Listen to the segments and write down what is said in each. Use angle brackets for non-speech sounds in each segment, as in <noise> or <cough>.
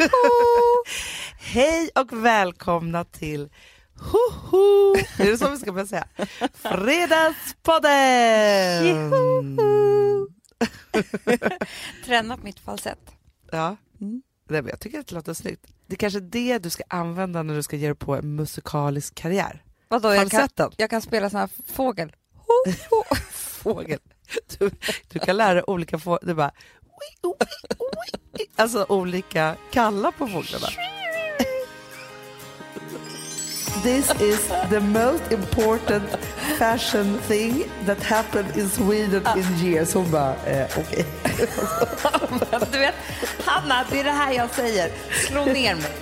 <laughs> Hej och välkomna till Hoho! Är det så vi ska börja säga? Fredagspodden! <laughs> Träna på mitt falsett. Ja, Mm. Nej, men jag tycker att det låter snyggt. Det är kanske det du ska använda när du ska ge dig på en musikalisk karriär. Vadå, jag kan, jag kan spela sån här fågel. <laughs> Fågel. Du, du kan lära dig olika fåglar. Du bara... Alltså olika kallar på fåglarna. This is the most important fashion thing that happened in Sweden in years. Hon bara, eh, okej. <laughs> Du vet, Hanna, det är det här jag säger. Slå ner mig.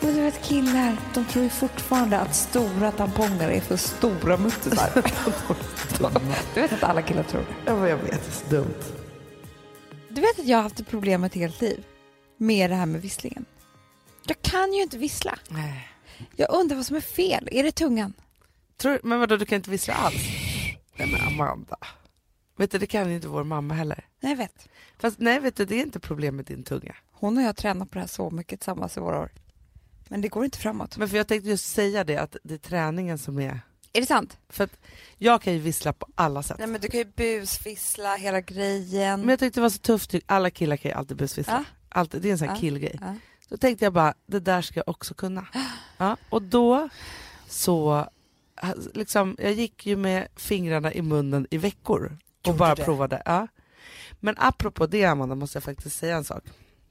Men du vet killar, de tror ju fortfarande att stora tamponger är för stora muttisar. <laughs> du vet att alla killar tror det. Ja, jag vet, det är så dumt. Du vet att jag har haft ett problem ett helt liv med det här med visslingen. Jag kan ju inte vissla. Nej. Jag undrar vad som är fel. Är det tungan? Tror, men vadå, du kan inte vissla alls? Nej men Amanda. Vet du, det kan ju inte vår mamma heller. Nej, jag vet. Fast nej, vet du, det är inte problem med din tunga. Hon och jag har tränat på det här så mycket tillsammans i våra år. Men det går inte framåt. Men för jag tänkte just säga det, att det är träningen som är... Är det sant? För att jag kan ju vissla på alla sätt. Nej men du kan ju busvissla hela grejen. Men jag tyckte det var så tufft, alla killar kan ju alltid busvissla. Ja. Alltid, det är en sån här Ja. killgrej. Ja. Då tänkte jag bara, det där ska jag också kunna. <gasps> Ja, och då så, liksom, jag gick ju med fingrarna i munnen i veckor och Gjorde bara det? provade. Ja. Men apropå det Amanda måste jag faktiskt säga en sak.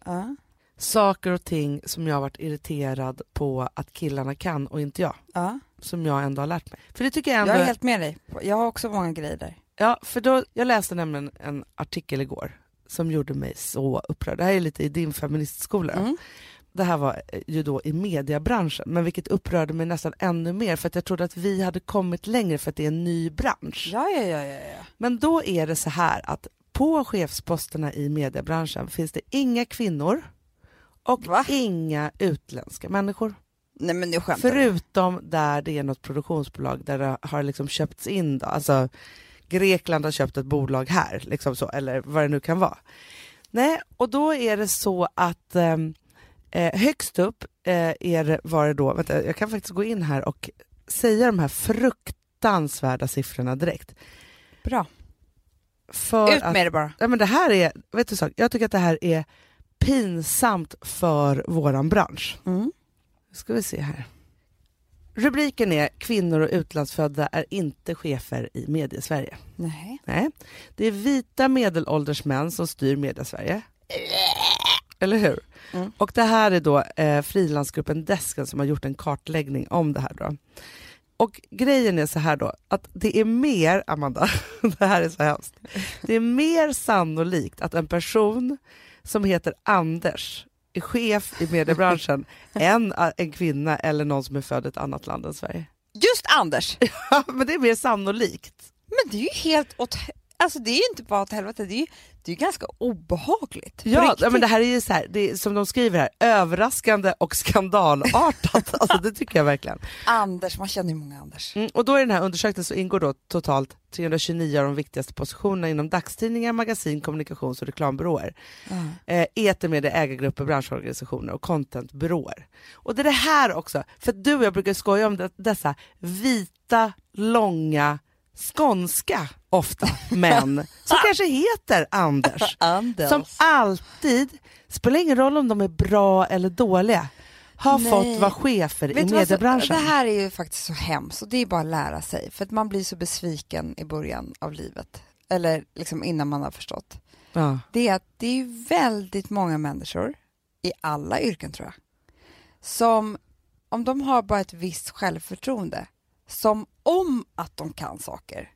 Ja. Saker och ting som jag har varit irriterad på att killarna kan och inte jag. Ja. Som jag ändå har lärt mig. För det tycker jag ändå... Jag är helt med dig. Jag har också många grejer där. Ja, för då, jag läste nämligen en artikel igår som gjorde mig så upprörd. Det här är lite i din feministskola. Mm. Det här var eh, ju då i mediebranschen, men vilket upprörde mig nästan ännu mer för att jag trodde att vi hade kommit längre för att det är en ny bransch. Ja, ja, ja, ja, ja. Men då är det så här att på chefsposterna i mediebranschen finns det inga kvinnor och Va? inga utländska människor. Nej men nu. Förutom där det är något produktionsbolag där det har liksom köpts in då. Alltså Grekland har köpt ett bolag här, liksom så, eller vad det nu kan vara. Nej, och då är det så att ehm, eh, högst upp eh, är var det då, vänta, jag kan faktiskt gå in här och säga de här fruktansvärda siffrorna direkt. Bra. För Ut att, med det bara. ja, men det här är, vet du sak, jag tycker att det här är pinsamt för våran bransch. Mm. Nu ska vi se här. Rubriken är Kvinnor och utlandsfödda är inte chefer i mediesverige. Nej. Nej, det är vita medelålders män som styr mediesverige. Eller hur? Mm. Och det här är då eh, frilansgruppen Desken som har gjort en kartläggning om det här då. Och grejen är så här då, att det är mer, Amanda, <laughs> det här är så hemskt. Det är mer sannolikt att en person som heter Anders chef i mediebranschen <laughs> än en kvinna eller någon som är född i ett annat land än Sverige. Just Anders! <laughs> Ja, men det är mer sannolikt. Men det är ju helt åt... Alltså det är ju inte bara åt helvete, det är ju det är ganska obehagligt. Ja, men det här är ju så här, det är, som de skriver här, överraskande och skandalartat. <laughs> alltså det tycker jag verkligen. Anders, man känner ju många Anders. Mm, och då i den här undersökningen så ingår då totalt 329 av de viktigaste positionerna inom dagstidningar, magasin, kommunikations och reklambyråer. Ja. Eh, etermedia, ägargrupper, branschorganisationer och contentbyråer. Och det är det här också, för du och jag brukar skoja om det, dessa vita, långa, skånska ofta män som <laughs> kanske heter Anders. Anders. Som alltid, spelar ingen roll om de är bra eller dåliga, har Nej. fått vara chefer i Vet så- mediebranschen. Det här är ju faktiskt så hemskt och det är bara att lära sig för att man blir så besviken i början av livet. Eller liksom innan man har förstått. Ja. Det är att det är väldigt många människor i alla yrken tror jag som om de har bara ett visst självförtroende som om att de kan saker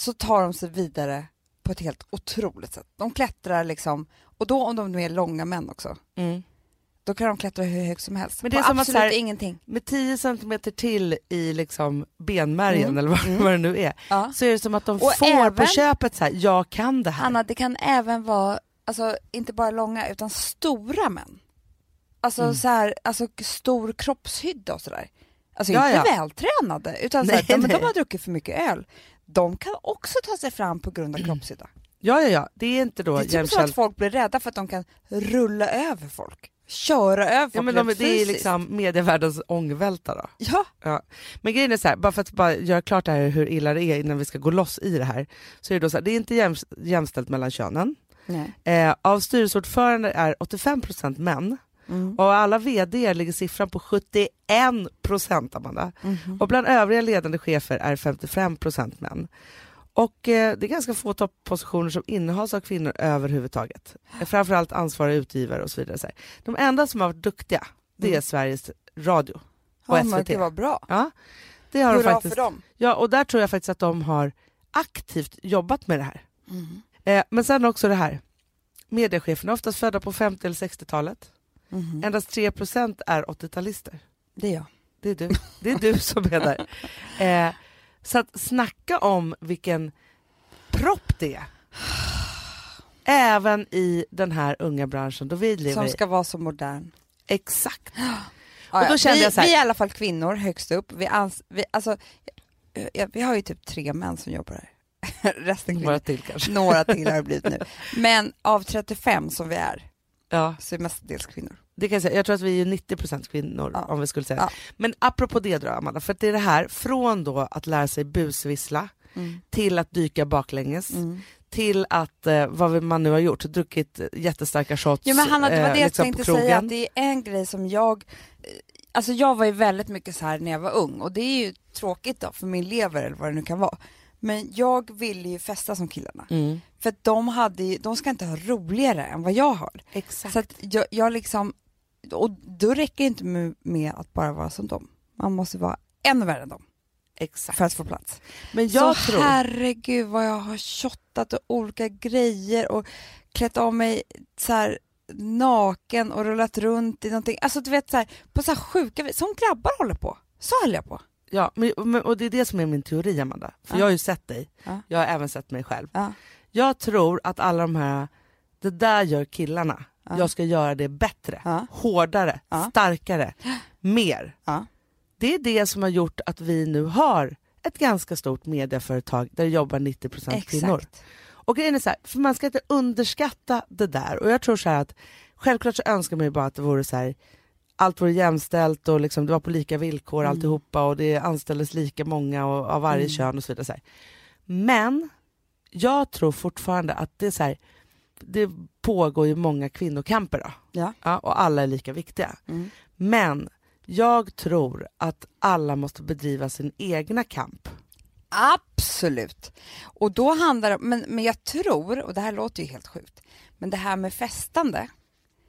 så tar de sig vidare på ett helt otroligt sätt. De klättrar liksom och då om de är långa män också Mm. då kan de klättra hur högt som helst. Men det är på som absolut så här- ingenting. Med 10 centimeter till i liksom benmärgen Mm. eller vad, Mm. vad det nu är, Ja. så är det som att de Och får på även- köpet så här, jag kan det här. Anna, det kan även vara, alltså inte bara långa utan stora män. Alltså Mm. så här, alltså stor kroppshydda och sådär. Alltså Ja, inte ja. vältränade utan så Nej, här, de, de har druckit för mycket öl. De kan också ta sig fram på grund av kroppshydda. <clears throat> Ja, ja, ja, det är inte då Det är typ som jämställt. att folk blir rädda för att de kan rulla över folk. köra över folk Ja, men de, det är liksom medievärldens ångvälta då. Ja, Ja. Men grejen är så här, bara för att bara göra klart det här hur illa det är innan vi ska gå loss i det här, så är det då så här, det är inte jäms, jämställt mellan könen. Eh, av styrelseordförande är 85% män Mm. och alla VD ligger siffran på 71% Amanda. Mhm. Och bland övriga ledande chefer är 55% män. Och eh, det är ganska få toppositioner som innehas av kvinnor överhuvudtaget. Framförallt ansvariga utgivare och så vidare. Så. De enda som har varit duktiga, det är Mm. Sveriges Radio. och Ja, SVT. det var bra. Ja, det har de Hurra faktiskt. för dem. Ja, och där tror jag faktiskt att de har aktivt jobbat med det här. Mm. Eh, men sen också det här, mediecheferna är oftast födda på 50 eller 60-talet. Mhm. Endast 3% är 80-talister. Det är jag. Det är du, det är du som är där. <laughs> Eh, så att snacka om vilken propp det är. Även i den här unga branschen då vi lever Som i. ska vara så modern. Exakt. <gasps> Ja, då kände vi, jag så här- vi är i alla fall kvinnor högst upp. Vi, ans, vi, alltså, ja, vi har ju typ tre män som jobbar här. <laughs> Resten. Några till kanske. Några till har det <laughs> blivit nu. Men av 35 som vi är Ja, så är mestadels kvinnor. det kan jag säga. Jag tror att vi är 90% kvinnor Ja. om vi skulle säga. Ja. Men apropå det då Amanda, för att det är det här från då att lära sig busvissla till att dyka baklänges Mm. till att, eh, vad man nu har gjort, druckit jättestarka shots Ja men Hanna, det var eh, det jag liksom tänkte på krogen. säga, att det är en grej som jag, eh, alltså jag var ju väldigt mycket så här när jag var ung och det är ju tråkigt då för min lever eller vad det nu kan vara. Men jag ville ju festa som killarna. Mm. För de hade ju, de ska inte ha roligare än vad jag har. Exakt. Så att jag, jag liksom, och då räcker det inte med, med att bara vara som dem. Man måste vara ännu värre än dem Exakt. för att få plats. Men jag så tror... herregud vad jag har shottat och olika grejer och klätt av mig så här naken och rullat runt i någonting. Alltså du vet så här, på så här sjuka som grabbar håller på. Så höll jag på. Ja, men, och det är det som är min teori Amanda. För Ja. jag har ju sett dig, Ja. jag har även sett mig själv. Ja. Jag tror att alla de här, det där gör killarna. Ja. Jag ska göra det bättre, hårdare, starkare, mer. Det är det som har gjort att vi nu har ett ganska stort medieföretag där det jobbar 90% kvinnor. Och grejen är så här, för man ska inte underskatta det där. Och jag tror så här att självklart så önskar man ju bara att det vore så här allt vore jämställt och liksom det var på lika villkor Mm. alltihopa och det anställdes lika många och, av varje Mm. kön och så vidare. Så. Men jag tror fortfarande att det är så här, det pågår ju många kvinnokamper då. Ja. Ja, och alla är lika viktiga. Mm. Men jag tror att alla måste bedriva sin egna kamp. Absolut. Och då handlar det, men, men jag tror, och det här låter ju helt sjukt, men det här med festande,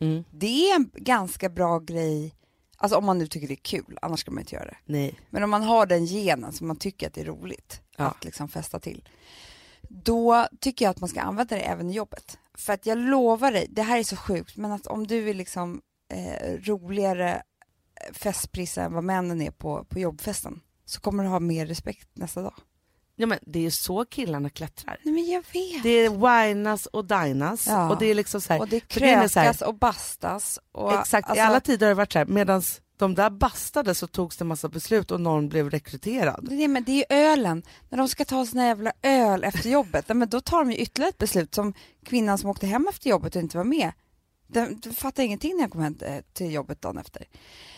Mm. det är en ganska bra grej, alltså om man nu tycker det är kul, annars ska man inte göra det. Nej. Men om man har den genen som man tycker att det är roligt Ja. att liksom festa till, då tycker jag att man ska använda det även i jobbet. För att jag lovar dig, det här är så sjukt, men att om du är liksom eh, roligare festprissa än vad männen är på, på jobbfesten, så kommer du ha mer respekt nästa dag. Ja, men det är ju så killarna klättrar. Nej men jag vet. Det är winas och dinas Ja. och det är liksom så här, och det är så här- krökas och bastas. Och, Exakt, i alltså, alla tider har det varit så här, medan de där bastade så togs det massa beslut och någon blev rekryterad. Det är, men det är ju ölen. När de ska ta sina jävla öl efter jobbet, nej, men då tar de ju ytterligare ett beslut som kvinnan som åkte hem efter jobbet och inte var med. Den fattar ingenting när jag kom hem eh, till jobbet dagen efter.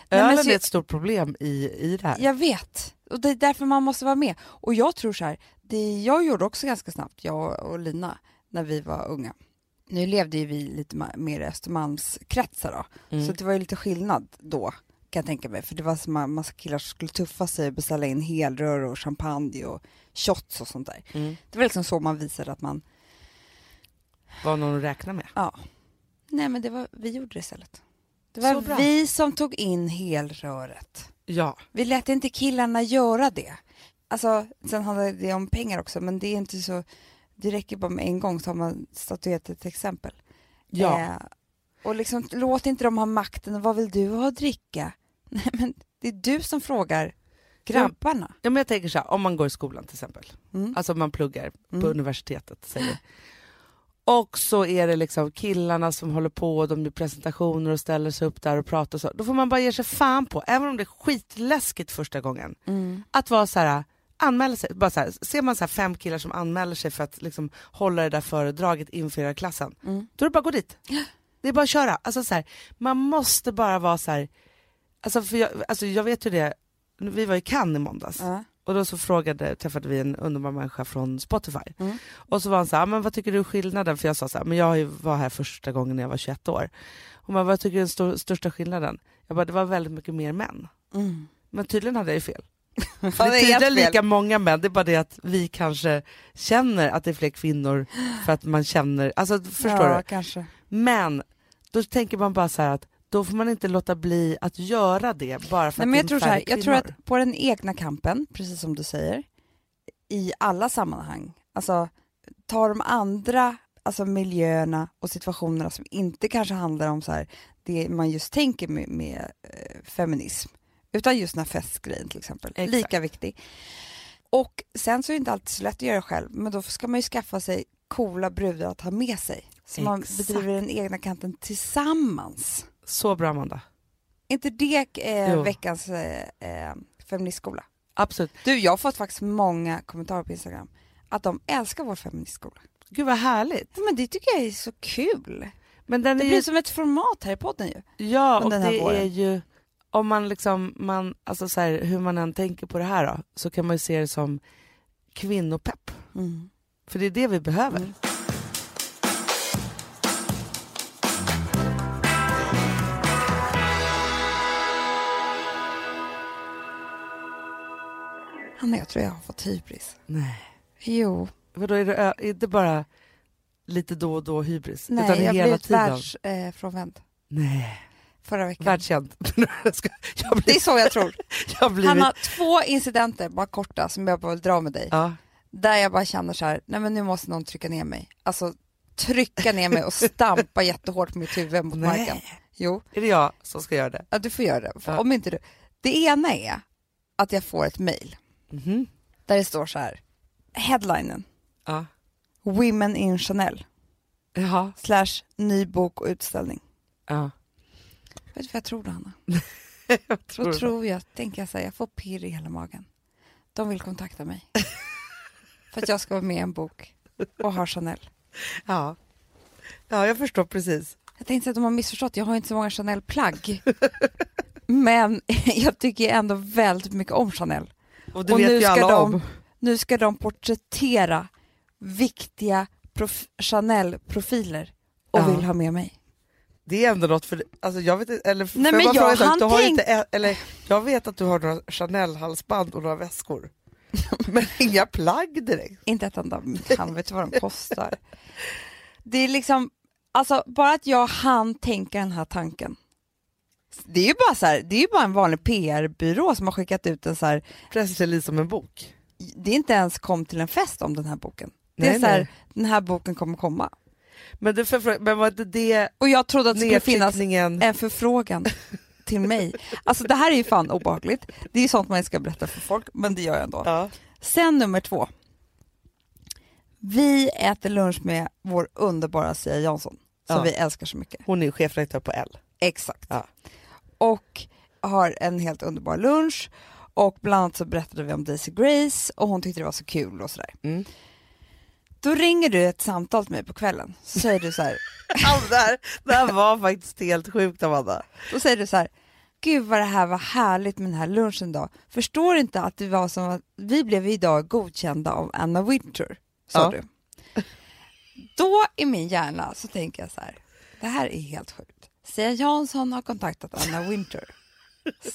Nej, Ölen så- är ett stort problem i, i det här. Jag vet, och det är därför man måste vara med. Och jag tror så här, det jag gjorde också ganska snabbt, jag och Lina, när vi var unga. Nu levde ju vi lite mer i Östermalmskretsar då, Mm. så det var ju lite skillnad då kan jag tänka mig. För det var som en massa killar som skulle tuffa sig och beställa in helrör och champagne och shots och sånt där. Mm. Det var liksom så man visade att man, Vad någon räknar med. ja. Nej men det var, vi gjorde det istället. Det var vi som tog in helröret. Ja, Vi lät inte killarna göra det. Alltså, sen handlar det om pengar också, men det är inte så... Det räcker bara med en gång så har man statuerat ett exempel. ja. Eh, och liksom, låt inte dem ha makten. Vad vill du ha att dricka? <laughs> Nej, men det är du som frågar grabbarna. ja men jag tänker så här, om man går i skolan till exempel, Mm. alltså om man pluggar på Mm. universitetet säger och så är det liksom killarna som håller på och de gör presentationer och ställer sig upp där och pratar och så. Då får man bara ge sig fan på, även om det är skitläskigt första gången, Mm. att vara så här anmäla sig. Bara så här, ser man så här fem killar som anmäler sig för att liksom hålla det där föredraget inför hela klassen, Mm. då är det bara att gå dit. <gasps> Det är bara att köra. Alltså, så här, man måste bara vara så här, alltså, för jag, alltså, jag vet ju det, vi var i Cannes i måndags Ja. Och då så frågade, träffade vi en underbar människa från Spotify. Mm. Och så var han så här, "Ah, men vad tycker du är skillnaden? För jag sa så här, men jag var här första gången när jag var 21 år. Hon bara, vad tycker du är den stor, största skillnaden? Jag bara, det var väldigt mycket mer män. Mm. Men tydligen hade jag ju fel. <laughs> Det är tydligen lika många män, det är bara det att vi kanske känner att det är fler kvinnor för att man känner, alltså förstår ja, du? kanske. Men då tänker man bara så här att då får man inte låta bli att göra det bara för Nej, men jag att tror, det så är här, färre jag tror att på den egna kampen, precis som du säger, i alla sammanhang, alltså ta de andra alltså miljöerna och situationerna som inte kanske handlar om så här, det man just tänker med, med eh, feminism, utan just den här festgrejen till exempel. Exakt. Lika viktig. Och sen så är det inte alltid så lätt att göra själv, men då ska man ju skaffa sig coola brudar att ha med sig. Så man Exakt. bedriver den egna kanten tillsammans. Så bra Amanda. Inte det eh, Jo. veckans eh, eh, feministskola? Absolut. Du, jag har fått faktiskt många kommentarer på Instagram att de älskar vår feministskola. Gud vad härligt. Ja, men det tycker jag är så kul. Men den Det är blir ju, som ett format här i podden ju. ja och den här det våren. är ju, om man liksom, man, alltså så här, hur man än tänker på det här då, så kan man ju se det som kvinnopepp. För det är det vi behöver. Mm. Hanna, jag tror jag har fått hybris. Nej. Jo, Vadå, är det det bara lite då och då hybris? nej, utan jag hela blev tiden? världsfrånvänd eh, Nej. förra veckan. Världskänd. <laughs> har Det är blivit, så jag tror. <laughs> jag har blivit... Hanna, två incidenter, bara korta, som jag bara vill dra med dig. Ja. Där jag bara känner så här, nej men nu måste någon trycka ner mig. Alltså trycka ner mig och stampa <laughs> jättehårt på mitt huvud mot Nej. marken. Jo, Är det jag som ska göra det? ja, du får göra det. Ja. Om inte du. Det ena är att jag får ett mail Mhm. där det står så här, headlinen, Ja. Women in Chanel, Jaha. slash ny bok och utställning. Ja. Vet du vad jag tror då, Hanna? <laughs> Jag tror Då det. tror jag, tänker jag säga, jag får pirr i hela magen. De vill kontakta mig. <laughs> För att jag ska vara med i en bok och ha Chanel. Ja. ja, jag förstår precis. Jag tänkte att de har missförstått, jag har inte så många Chanel-plagg. <laughs> Men jag tycker ändå väldigt mycket om Chanel. Och Och nu ska de-. Nu ska de porträttera viktiga prof- Chanel-profiler och Ja. vill ha med mig. Det är ändå något för, alltså jag vet eller Nej, men jag hann du har tänk- inte, eller jag vet att du har några Chanel-halsband och några väskor. men <laughs> inga plagg direkt. Inte ett enda, han vet vad de <laughs> kostar. Det är liksom, alltså bara att jag hann tänka den här tanken. Det är ju bara så här, det är ju bara en vanlig PR-byrå som har skickat ut en så här, Pressrelease som en bok. det är inte ens kom till en fest om den här boken. Det är Nej, så här, nej. den här boken kommer komma. Men, fråga, men var inte det Och jag trodde att det skulle finnas en förfrågan till mig. Alltså det här är ju fan obehagligt. Det är ju sånt man inte ska berätta för folk, men det gör jag ändå. Ja. Sen nummer två. Vi äter lunch med vår underbara Sia Jansson, som Ja. vi älskar så mycket. Hon är chefredaktör på L. Exakt. Ja. Och har en helt underbar lunch och bland annat så berättade vi om Daisy Grace och hon tyckte det var så kul och sådär. Mm. Då ringer du ett samtal till mig på kvällen, så säger du så här, <laughs> Alltså, det, här, det här var faktiskt helt sjukt Amanda. Då säger du så här, gud vad det här var härligt med den här lunchen idag. Förstår inte att det var som att vi blev idag godkända av Anna Winter, sa Ja. du. Då i min hjärna så tänker jag så här, det här är helt sjukt. Sia Jansson har kontaktat Anna Winter,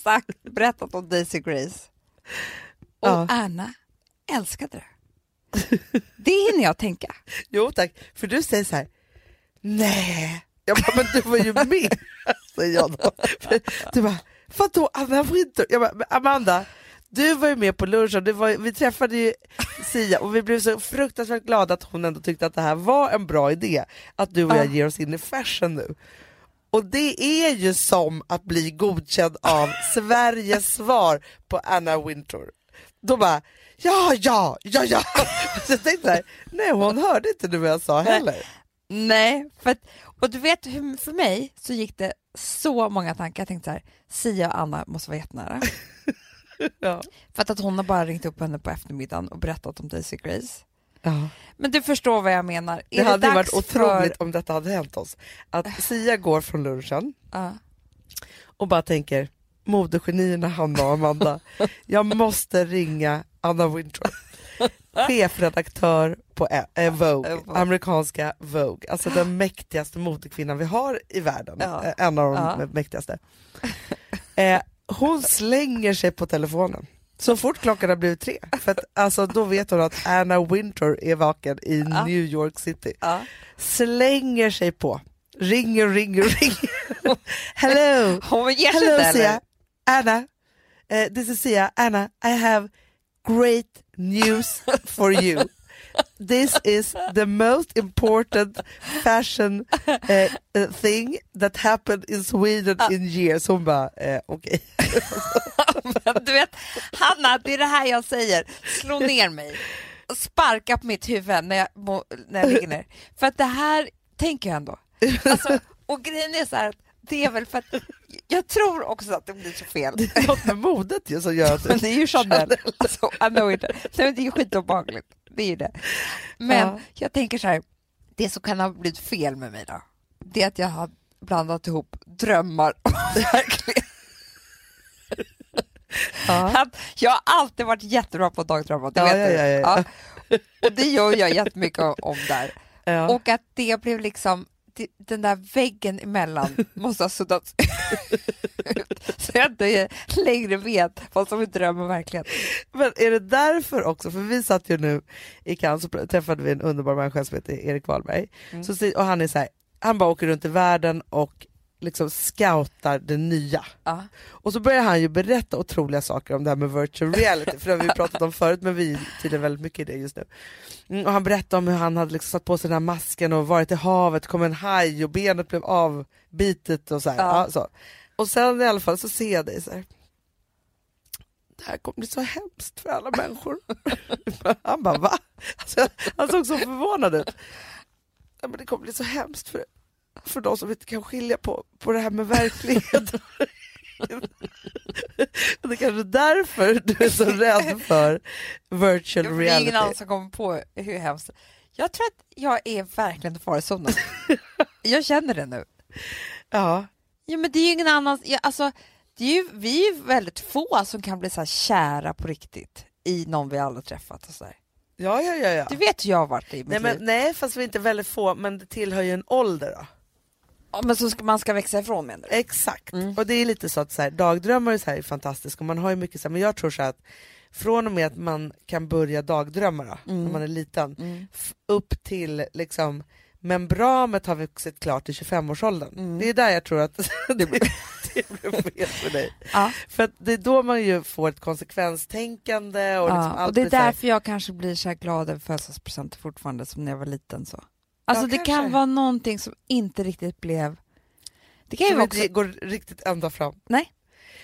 sagt, berättat om Daisy Grace och Ja. Anna älskade det. Det hinner jag tänka. Jo tack, för du säger så här. nej. Jag bara, men du var ju med, <laughs> säger jag då. Du bara, vadå Anna Winter? Jag bara, men Amanda, du var ju med på lunchen, var, vi träffade ju Sia och vi blev så fruktansvärt glada att hon ändå tyckte att det här var en bra idé, att du och jag Ja. ger oss in i fashion nu. Och det är ju som att bli godkänd av Sveriges svar på Anna Wintour. Då bara, ja, ja, ja, ja. Så jag tänkte här, nej hon hörde inte nu vad jag sa heller. Nej, för att, och du vet, hur- för mig så gick det så många tankar. Jag tänkte så här, Sia och Anna måste vara jättenära. <laughs> Ja. För att, att hon har bara ringt upp henne på eftermiddagen och berättat om Daisy Grace. Ja. Men du förstår vad jag menar. Det Är hade varit otroligt om detta hade hänt oss. Att Sia går från lunchen Ja. och bara tänker modegenierna Hanna och Amanda, <laughs> jag måste ringa Anna Wintour. Chefredaktör på eh, eh, Vogue, Vogue. amerikanska Vogue. Alltså den mäktigaste modekvinnan vi har i världen. Ja. Eh, En av de Ja. mäktigaste. Eh, hon slänger sig på telefonen. Så fort klockan har blivit tre. För att, alltså, då vet hon att Anna Wintour är vaken i Ja. New York City. Ja. Slänger sig på. Ringer, ringer, ringer. <laughs> Hello! Hon ger sig Hello Sia? Anna. Uh, this is Sia. Anna, I have great news for you. This is the most important fashion uh, uh, thing that happened in Sweden in years. Hon bara, eh, okej. Men du vet, Hanna, det är det här jag säger. Slå ner mig. Sparka på mitt huvud när jag, när jag ligger ner. För att det här tänker jag ändå. Alltså, och grejen är så här, det är väl för att jag tror också att det blir så fel. Det är något med modet ju som gör att Men det är ju Chanel. Alltså, I know it. Nej, det är ju skitobehagligt. Det är ju det. Men Ja. jag tänker så här, det som kan ha blivit fel med mig då, det är att jag har blandat ihop drömmar och <laughs> verklighet. Ja. <laughs> Jag har alltid varit jättebra på dagdrömmar, det Ja, vet ja, du. ja. Och det gör jag jättemycket om där. Och att det blev liksom, den där väggen emellan <laughs> måste ha suddats ut. Så jag inte längre vet vad som är dröm och verklighet. Men är det därför också, för vi satt ju nu i Cannes så träffade vi en underbar människa som heter Erik Wahlberg. Mm. Så, och han är så här, han bara åker runt i världen och liksom scoutar det nya. Ja. Och så börjar han ju berätta otroliga saker om det här med virtual reality, för det har vi pratat om förut men vi är tydligen väldigt mycket i det just nu. Mm, och han berättade om hur han hade liksom satt på sig den här masken och varit i havet, kom en haj och benet blev avbitet och så, här. Ja. Ja, så. Och sen i alla fall så ser jag dig så här. Det här kommer bli så hemskt för alla människor. <laughs> han bara va? Alltså, han såg så förvånad ut. Ja, men det kommer bli så hemskt för, för de som inte kan skilja på, på det här med verklighet. <laughs> det är kanske är därför du är så rädd för virtual för det är ingen annan reality. som kommer på hur hemskt. Jag tror att jag är verkligen i farozonen. <laughs> jag känner det nu. Ja, Ja, men det är ju ingen annan, ja, alltså, det är ju, vi är ju väldigt få som kan bli så här kära på riktigt i någon vi aldrig träffat och så där. ja, ja. ja, ja. Du vet hur jag har varit i mitt Nej, men, liv. nej, fast vi är inte väldigt få, men det tillhör ju en ålder då. Ja, men så ska man ska växa ifrån menar du? Exakt, Mm. och det är lite så att så här, dagdrömmar är, så här, är fantastiskt och man har ju mycket så här, men jag tror så att från och med att man kan börja dagdrömma då, när Mm. man är liten, Mm. upp till liksom membranet har vuxit klart i 25-årsåldern. Mm. Det är där jag tror att <laughs> det blir, <laughs> det blir fel för dig. Ja. För det är då man ju får ett konsekvenstänkande och, liksom Ja, och det är så här- därför jag kanske blir så glad över födelsedagspresenter fortfarande som när jag var liten. så. Alltså Ja, det kanske. kan vara någonting som inte riktigt blev... Det kan ju också... går riktigt ända fram. Nej.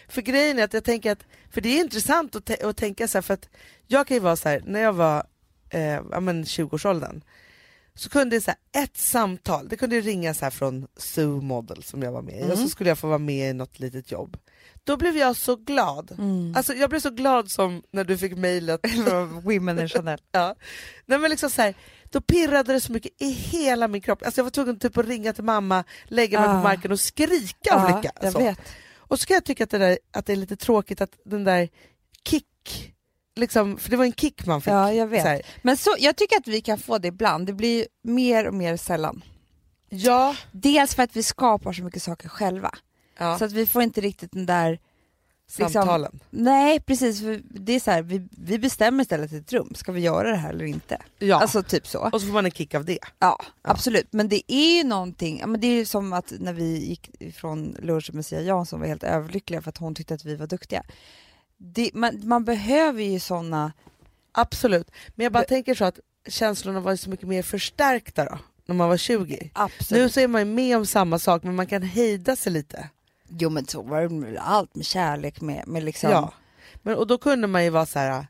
För grejen är att jag tänker att, för det är intressant att, att tänka så här, för att jag kan ju vara så här, när jag var eh, ja, men 20-årsåldern, så kunde så här, ett samtal, det kunde ringa så här från Zoo Model som jag var med i, och så Mm. skulle jag få vara med i något litet jobb. Då blev jag så glad. Mm. Alltså jag blev så glad som när du fick mejlet <laughs> Women in Chanel. <laughs> Ja. Nej, men liksom så här, då pirrade det så mycket i hela min kropp. Alltså jag var tvungen typ att ringa till mamma, lägga mig Ah. på marken och skrika av lycka. jag Så. vet. Och så kan jag tycka att det, där, att det är lite tråkigt att den där kick, liksom, för det var en kick man fick. Ja, jag vet. Så Men så, jag tycker att vi kan få det ibland. Det blir mer och mer sällan. ja, Dels för att vi skapar så mycket saker själva. Ja Så att vi får inte riktigt den där... liksom- samtalen. Nej, precis. För det är så här, vi, vi bestämmer istället ett rum. Ska vi göra det här eller inte? Ja. Alltså typ så. och så får man en kick av det. Ja, absolut. Men det är ju någonting, ja, men det är ju som att när vi gick ifrån lunchen med Sia Jansson var helt överlyckliga för att hon tyckte att vi var duktiga. Det, man, man behöver ju sådana, Absolut. Men jag bara Det- tänker så att känslorna var så mycket mer förstärkta då, när man var 20. absolut. Nu så är man ju med om samma sak men man kan hejda sig lite. Jo men så var det med allt med kärlek med, med liksom, Ja. Men, och då kunde man ju vara så här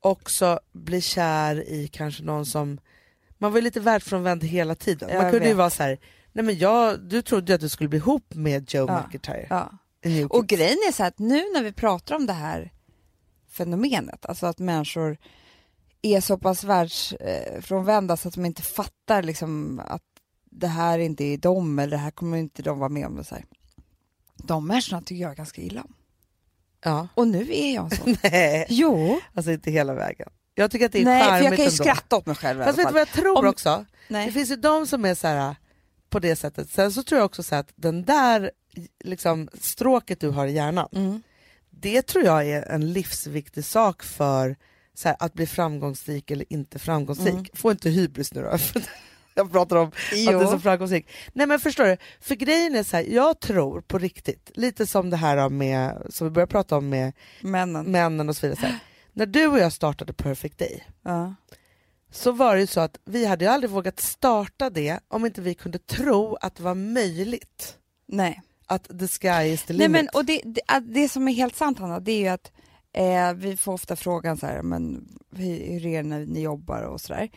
också bli kär i kanske någon som, man var ju lite världsfrånvänd hela tiden. Man Jag kunde ju vet. vara så här, nej men jag, du trodde ju att du skulle bli ihop med Joe Ja. McIntyre. ja. Och grejen är så här att nu när vi pratar om det här fenomenet, alltså att människor är så pass världsfrånvända så att de inte fattar liksom att det här inte är dem eller det här kommer inte de vara med om. Det så här. De människorna tycker jag ganska illa om. Ja. Och nu är jag så. <laughs> Nej, jo. alltså inte hela vägen. Jag tycker att det är Nej, för charmigt jag kan ju ändå. skratta åt mig själv i Fast alla vet du fall. vad jag tror Om- också? Det Nej. finns ju de som är så här på det sättet. Sen så tror jag också så här att den där liksom, stråket du har i hjärnan, Mm. det tror jag är en livsviktig sak för så här, att bli framgångsrik eller inte framgångsrik. Mm. Få inte hybris nu då. <laughs> <laughs> jag pratar om att det är så Jo. framgångsrik. Nej men förstår du, för grejen är så här, jag tror på riktigt, lite som det här med, som vi började prata om med Männen. männen och så vidare. Så här, när du och jag startade Perfect Day, Ja. så var det ju så att vi hade ju aldrig vågat starta det om inte vi kunde tro att det var möjligt. Nej. Att the sky is the Nej, limit. men, och det, det, det som är helt sant Hanna, det är ju att eh, vi får ofta frågan så här, men hur, hur är det när ni jobbar och sådär.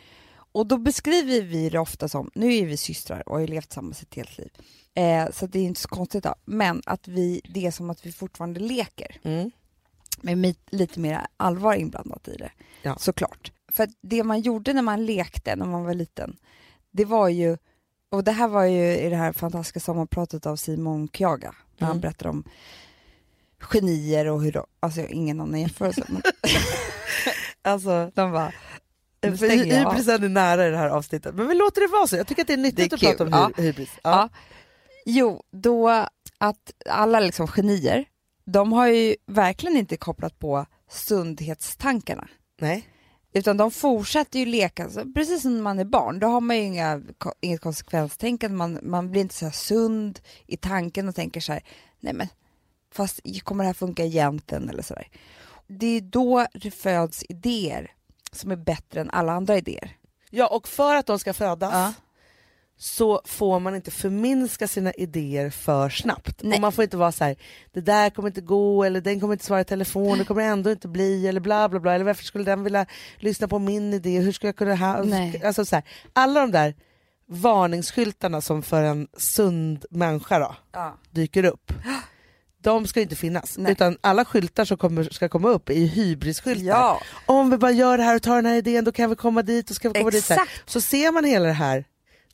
Och då beskriver vi det ofta som, nu är vi systrar och har levt tillsammans ett helt liv. Eh, så det är inte så konstigt då. Men att vi, det är som att vi fortfarande leker. mm. med lite mer allvar inblandat i det. Ja. Såklart. För det man gjorde när man lekte när man var liten, det var ju, och det här var ju i det här fantastiska sommarpratet av Simon Kjaga, när han Mm. berättade om genier och hur de, alltså jag har ingen annan jämförelse, men <laughs> <laughs> Alltså, de Nu för hybrisen är nära i det här avsnittet. Men vi låter det vara så. Jag tycker att det är nyttigt Det är att prata om hy- hybris. Ja. Ja. Jo, då att alla liksom genier, de har ju verkligen inte kopplat på sundhetstankarna. Nej. Utan de fortsätter ju leka, så precis som när man är barn, då har man ju inga, inget konsekvenstänkande, man, man blir inte så sund i tanken och tänker så här, nej men, fast kommer det här funka egentligen eller sådär. Det är då det föds idéer som är bättre än alla andra idéer. Ja, och för att de ska födas Ja. så får man inte förminska sina idéer för snabbt. Nej. Och man får inte vara så här, det där kommer inte gå, eller den kommer inte svara i telefon, det kommer ändå inte bli, eller bla bla bla, eller varför skulle den vilja lyssna på min idé, hur ska jag kunna ha... Nej. Alltså så här, alla de där varningsskyltarna som för en sund människa då, Ja. dyker upp, <gasps> de ska inte finnas. Nej. Utan alla skyltar som kommer, ska komma upp är hybrisskyltar. ja, Om vi bara gör det här och tar den här idén, då kan vi komma dit och ska vi komma dit. Så, här. exakt. så ser man hela det här,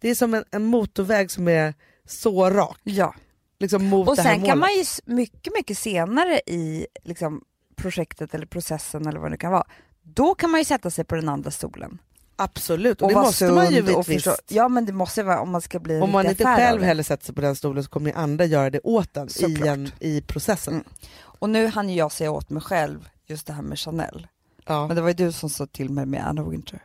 det är som en, en motorväg som är så rak. Ja. Liksom mot Och det här sen kan man ju mycket, mycket senare i liksom, projektet eller processen eller vad det kan vara, då kan man ju sätta sig på den andra stolen. Absolut, och, Och det måste man förstå. Ja men det måste vara om man ska bli Om man inte själv heller sätter sig på den stolen så kommer ju andra göra det åt en i, en i processen. Mm. Och nu hann jag säga åt mig själv just det här med Chanel. Ja. Men det var ju du som sa till mig med Anna Winter.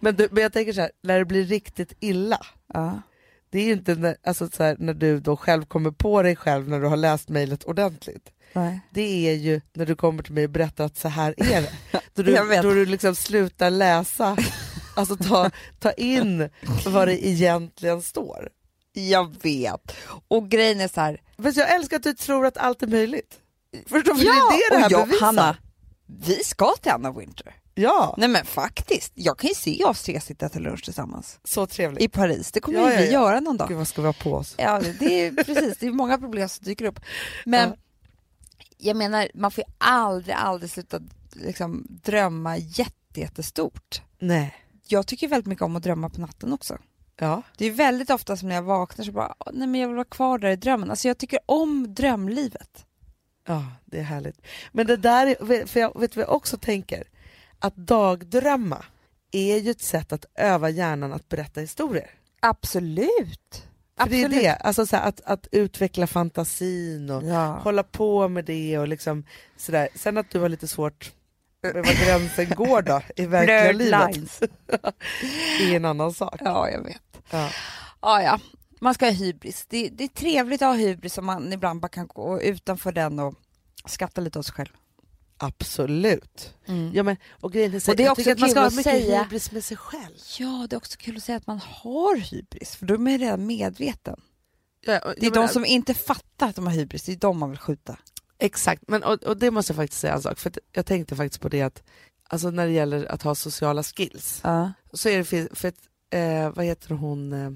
Men, du, men jag tänker så här, när det blir riktigt illa, Ja. det är ju inte när, alltså så här, när du då själv kommer på dig själv när du har läst mejlet ordentligt. Nej. det är ju när du kommer till mig och berättar att så här är det. <laughs> Då du, då du liksom slutar läsa, <laughs> alltså ta, ta in vad det egentligen står. Jag vet. Och grejen är så här. Men jag älskar att du tror att allt är möjligt. Förstår du? Ja, det är det det här och jag, bevisar. Hanna, vi ska till Anna Winter. Ja, Nej men faktiskt, jag kan ju se oss tre sitta till lunch tillsammans så trevligt. i Paris. Det kommer Ja, ju ja, vi ja. göra någon dag. Gud vad ska vi ha på oss? Ja, det är <laughs> precis. Det är många problem som dyker upp. Men Ja. jag menar, man får ju aldrig, aldrig sluta liksom, drömma jätte, jättestort. Nej. Jag tycker väldigt mycket om att drömma på natten också. Ja. Det är väldigt ofta som när jag vaknar så bara, "Åh, nej men jag vill vara kvar där i drömmen. Alltså jag tycker om drömlivet. ja, det är härligt. Men det där, är, för jag vet vad jag också tänker? Att dagdrömma är ju ett sätt att öva hjärnan att berätta historier. Absolut. För det är det, alltså så här, att, att utveckla fantasin och Ja. hålla på med det och liksom sådär. Sen att du har lite svårt med var gränsen går då i verkliga livet lines. är en annan sak. Ja, jag vet. Ja. Ja, ja. Man ska ha hybris. Det, det är trevligt att ha hybris om man ibland bara kan gå utanför den och skratta lite åt sig själv. Absolut. Ja, men, och grejen är, så, Och det är jag också att man ska ha mycket säga- hybris med sig själv. Ja, det är också kul att säga att man har hybris, för då är man redan medveten. Ja, Det är de menar- som inte fattar att de har hybris, det är de man vill skjuta. Exakt, men, och, och det måste jag faktiskt säga en sak. För jag tänkte faktiskt på det att alltså när det gäller att ha sociala skills Ja. så är det för, för att, eh, vad heter hon, eh,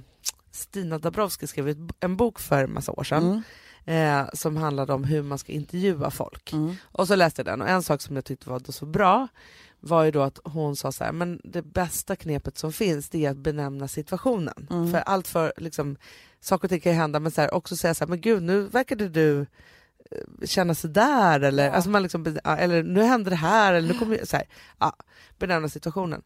Stina Dabrowski skrev en bok för en massa år sedan Mm. eh, som handlade om hur man ska intervjua folk. Mm. Och så läste jag den och en sak som jag tyckte var då så bra var ju då att hon sa så här, men det bästa knepet som finns det är att benämna situationen. Mm. För allt för liksom, saker och ting kan ju hända men så här, också säga så här, men gud nu verkade du känna sig där eller, Ja. alltså man liksom, ja, eller nu hände det här eller nu kommer så här, ja, benämna situationen.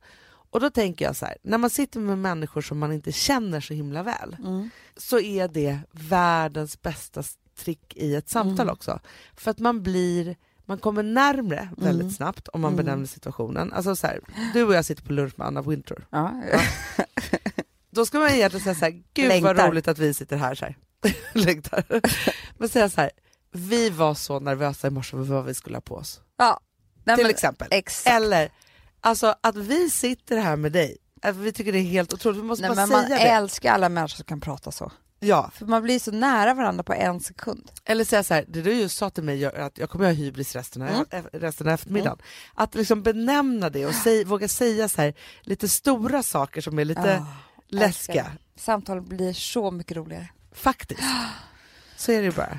Och då tänker jag så här, när man sitter med människor som man inte känner så himla väl Mm. så är det världens bästa trick i ett samtal Mm. också. För att man blir man kommer närmre väldigt Mm. snabbt om man Mm. benämner situationen. Alltså så här, du och jag sitter på lunch med Anna Wintour. Ja. Då ska man egentligen säga så här, gud Längtar. vad roligt att vi sitter här. Så här. <laughs> Längtar. Men säga så här, vi var så nervösa i morse för vad vi skulle ha på oss. ja. Nej, Till men- exempel. Exakt. Eller, alltså att vi sitter här med dig, vi tycker det är helt otroligt, vi måste Nej, bara men man säga det. älskar alla människor som kan prata så. Ja. För man blir så nära varandra på en sekund. Eller säga så här, det du just sa till mig gör att jag kommer ha hybris resten av, Mm. resten av eftermiddagen. Att liksom benämna det och säg, våga säga så här, lite stora saker som är lite Ah, läskiga. Samtal blir så mycket roligare. Faktiskt. Så är det ju bara.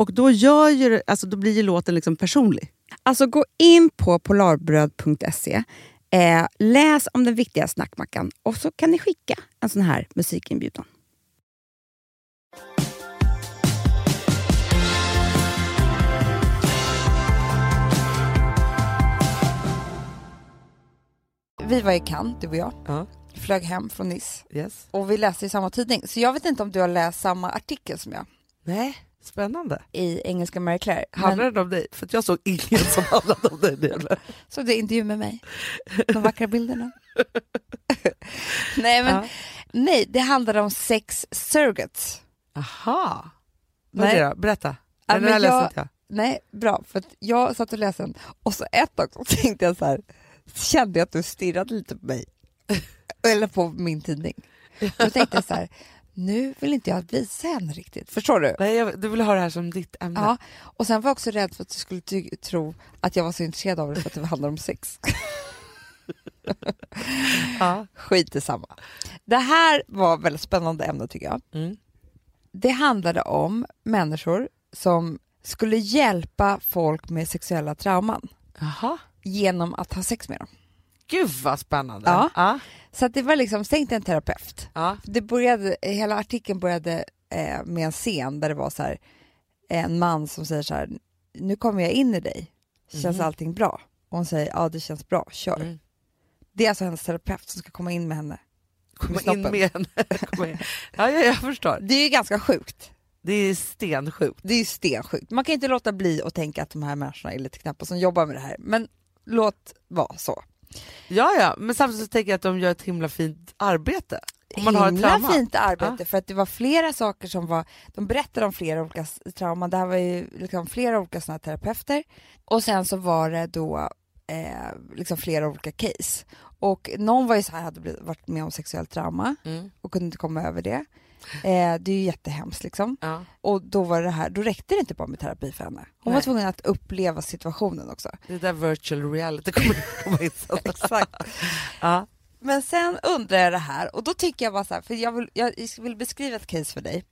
Och då, gör ju, alltså, då blir ju låten liksom personlig. Alltså gå in på polarbröd.se, eh, läs om den viktiga snackmackan och så kan ni skicka en sån här musikinbjudan. Vi var i Cannes, du och jag. Ja. Flög hem från Nice. Yes. Och vi läste i samma tidning. Så jag vet inte om du har läst samma artikel som jag Nej, spännande. i engelska Marie Claire. Handlar Men, det om dig? För att jag såg ingen som handlade om dig. Eller? så det är intervju med mig. De vackra bilderna. <laughs> nej, men Ja. nej, det handlar om sex surrogates. Aha. Vad är det då? Berätta. Ja, den här läste jag- inte jag. Nej, bra. För jag satt och läste den och så ett tag så tänkte jag så här, kände jag att du stirrade lite på mig. <laughs> Eller på min tidning. Då tänkte jag så här, nu vill inte jag bli sen riktigt. Förstår du? Nej, jag, du vill ha det här som ditt ämne? Ja, och sen var jag också rädd för att du skulle tro att jag var så intresserad av det för att det handlar om sex. <laughs> Ja. Skit i samma. Det här var väldigt spännande ämne tycker jag. Mm. Det handlade om människor som skulle hjälpa folk med sexuella trauman Jaha. genom att ha sex med dem. Gud vad spännande. Ja. Ja. Så det var liksom, tänk en terapeut. Ja. Det började, hela artikeln började eh, med en scen där det var så här, en man som säger så här, nu kommer jag in i dig, känns Mhm. allting bra? Och hon säger, ja det känns bra, kör. Mm. Det är alltså hennes terapeut som ska komma in med henne. Komma in med henne. <laughs> In. Ja, ja, jag förstår. Det är ju ganska sjukt. Det är stensjukt. Det är ju stensjukt. Man kan inte låta bli att tänka att de här människorna är lite knäppa som jobbar med det här, men låt vara så. Ja, ja, men samtidigt så tänker jag att de gör ett himla fint arbete. Om man har ett Himla fint arbete för att det var flera saker som var, de berättade om flera olika trauman, det här var ju liksom flera olika sådana terapeuter och sen så var det då eh, liksom flera olika case. Och någon var ju så här, hade blivit- varit med om sexuellt trauma Mm. och kunde inte komma över det. Eh, det är ju jättehemskt liksom. Ja. Och då var det här, då räckte det inte bara med terapi för henne. Hon var Nej. tvungen att uppleva situationen också. Det där virtual reality kommer komma in sen. <laughs> Exakt. Ja. Men sen undrar jag det här och då tycker jag bara så här, för jag vill, jag vill beskriva ett case för dig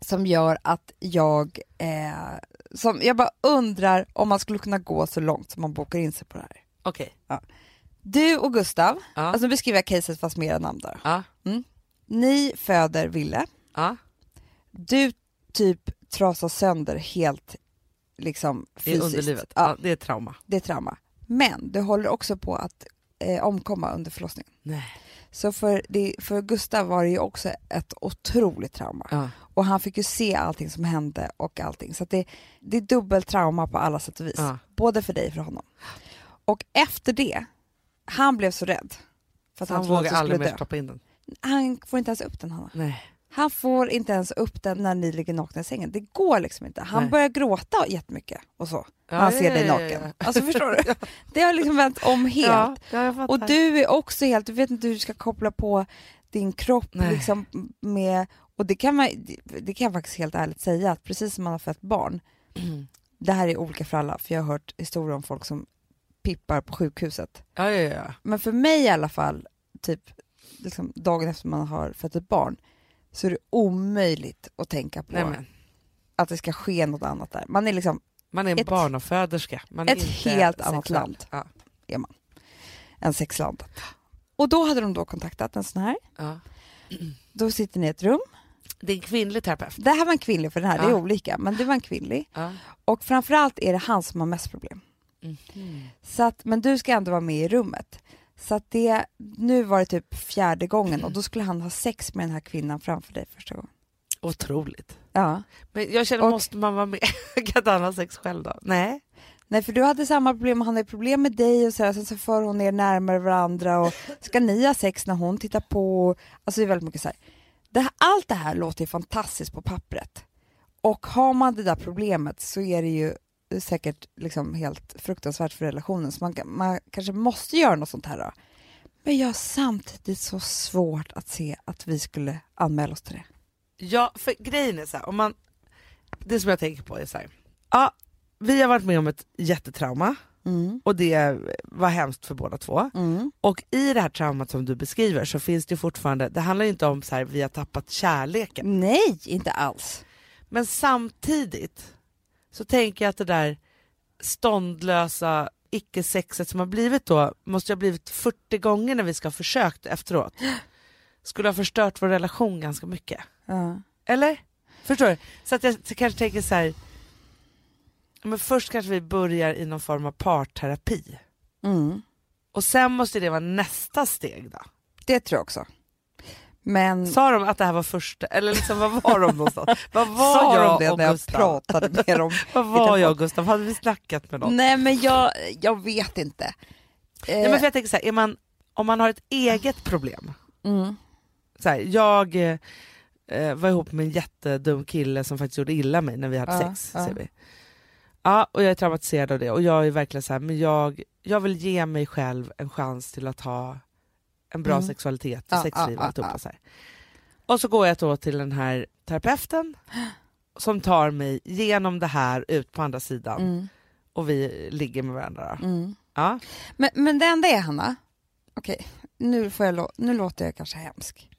som gör att jag, eh, som jag bara undrar om man skulle kunna gå så långt som man bokar in sig på det här. Okej. Du och Gustav, Ja. alltså nu beskriver jag caset fast med era namn där. Ja. Ni föder Ville, Ja. du typ trasar sönder helt liksom fysiskt. underlivet. Ja, Ja, det är trauma. det är trauma. Men du håller också på att eh, omkomma under förlossningen. Nej. Så för, det, för Gustav var det ju också ett otroligt trauma. Ja. Och han fick ju se allting som hände och allting. Så det, det är dubbelt trauma på alla sätt och vis. Ja. Både för dig och för honom. Och efter det, han blev så rädd. För att Så han vågar du aldrig mer stoppa in den. Han får inte ens upp den Hanna. Nej. Han får inte ens upp den när ni ligger nakna i sängen. Det går liksom inte. Han Nej. börjar gråta jättemycket och så. Ja, när han ja, ser dig naken. ja. Alltså förstår du? <laughs> Det har liksom vänt om helt. Och du är också helt, du vet inte hur du ska koppla på din kropp Nej. liksom med, och det kan, man, det kan jag faktiskt helt ärligt säga att precis som man har fött barn, <clears throat> det här är olika för alla, för jag har hört historier om folk som pippar på sjukhuset. Ja, ja, ja. Men för mig i alla fall, typ liksom dagen efter man har fött ett barn, så är det omöjligt att tänka på Nej, att det ska ske något annat där. Man är liksom Man är en Ett- barnaföderska. Man är ett helt annat sexuell. land. Ja. en sexland. Och då hade de då kontaktat en sån här, Ja. då sitter ni i ett rum, Det är en kvinnlig terapeut. Det här var en kvinnlig, för den här, det är Ja. olika, men det var en kvinnlig. Ja. Och framförallt är det han som har mest problem. Mhm. Så att, men du ska ändå vara med i rummet. Så att det, nu var det typ fjärde gången och då skulle han ha sex med den här kvinnan framför dig första gången. Otroligt. Ja. Men jag känner, Och- måste man vara med? <laughs> kan han ha sex själv då? Nej. Nej, för du hade samma problem, han hade problem med dig och så här, sen så för hon er närmare varandra och ska ni ha sex när hon tittar på? Alltså det är väldigt mycket så här. Det, här- allt det här låter ju fantastiskt på pappret. Och har man det där problemet så är det ju säkert liksom helt fruktansvärt för relationen så man, man kanske måste göra något sånt här då. Men jag har samtidigt så svårt att se att vi skulle anmäla oss till det. Ja, för grejen är så här, om man, det som jag tänker på är så här, ja, vi har varit med om ett jättetrauma Mm. och det var hemskt för båda två. Mm. Och i det här traumat som du beskriver så finns det fortfarande, det handlar inte om så här vi har tappat kärleken. Nej, inte alls. Men samtidigt så tänker jag att det där ståndlösa icke-sexet som har blivit då, måste ha blivit 40 gånger när vi ska ha försökt efteråt, skulle ha förstört vår relation ganska mycket. Ja. Eller? Förstår du? Så att jag kanske tänker så här. Men först kanske vi börjar i någon form av parterapi. Mm. Och sen måste det vara nästa steg då. Det tror jag också. Men Sa de att det här var första, eller liksom vad var de någonstans? <laughs> Vad var sa jag de det och när jag pratade med dem? <laughs> Vad var jag och Gustav? Hade vi snackat med någon? Nej men jag, jag vet inte. Nej, men för jag tänker så här, är man, om man har ett eget problem. mm. Så här, jag eh, var ihop med en jättedum kille som faktiskt gjorde illa mig när vi hade Ja, sex. ja. Säger vi. Ja, och jag är traumatiserad av det och jag är verkligen så här, men jag, jag vill ge mig själv en chans till att ha en bra Mm. sexualitet och sexliv och alltihopa. ja. Så här. Och så går jag då till den här terapeuten <gasps> som tar mig genom det här ut på andra sidan Mm. och vi ligger med varandra. Mm. Ja. Men, men det enda är Hanna, okej nu, får jag, nu låter jag kanske hemsk.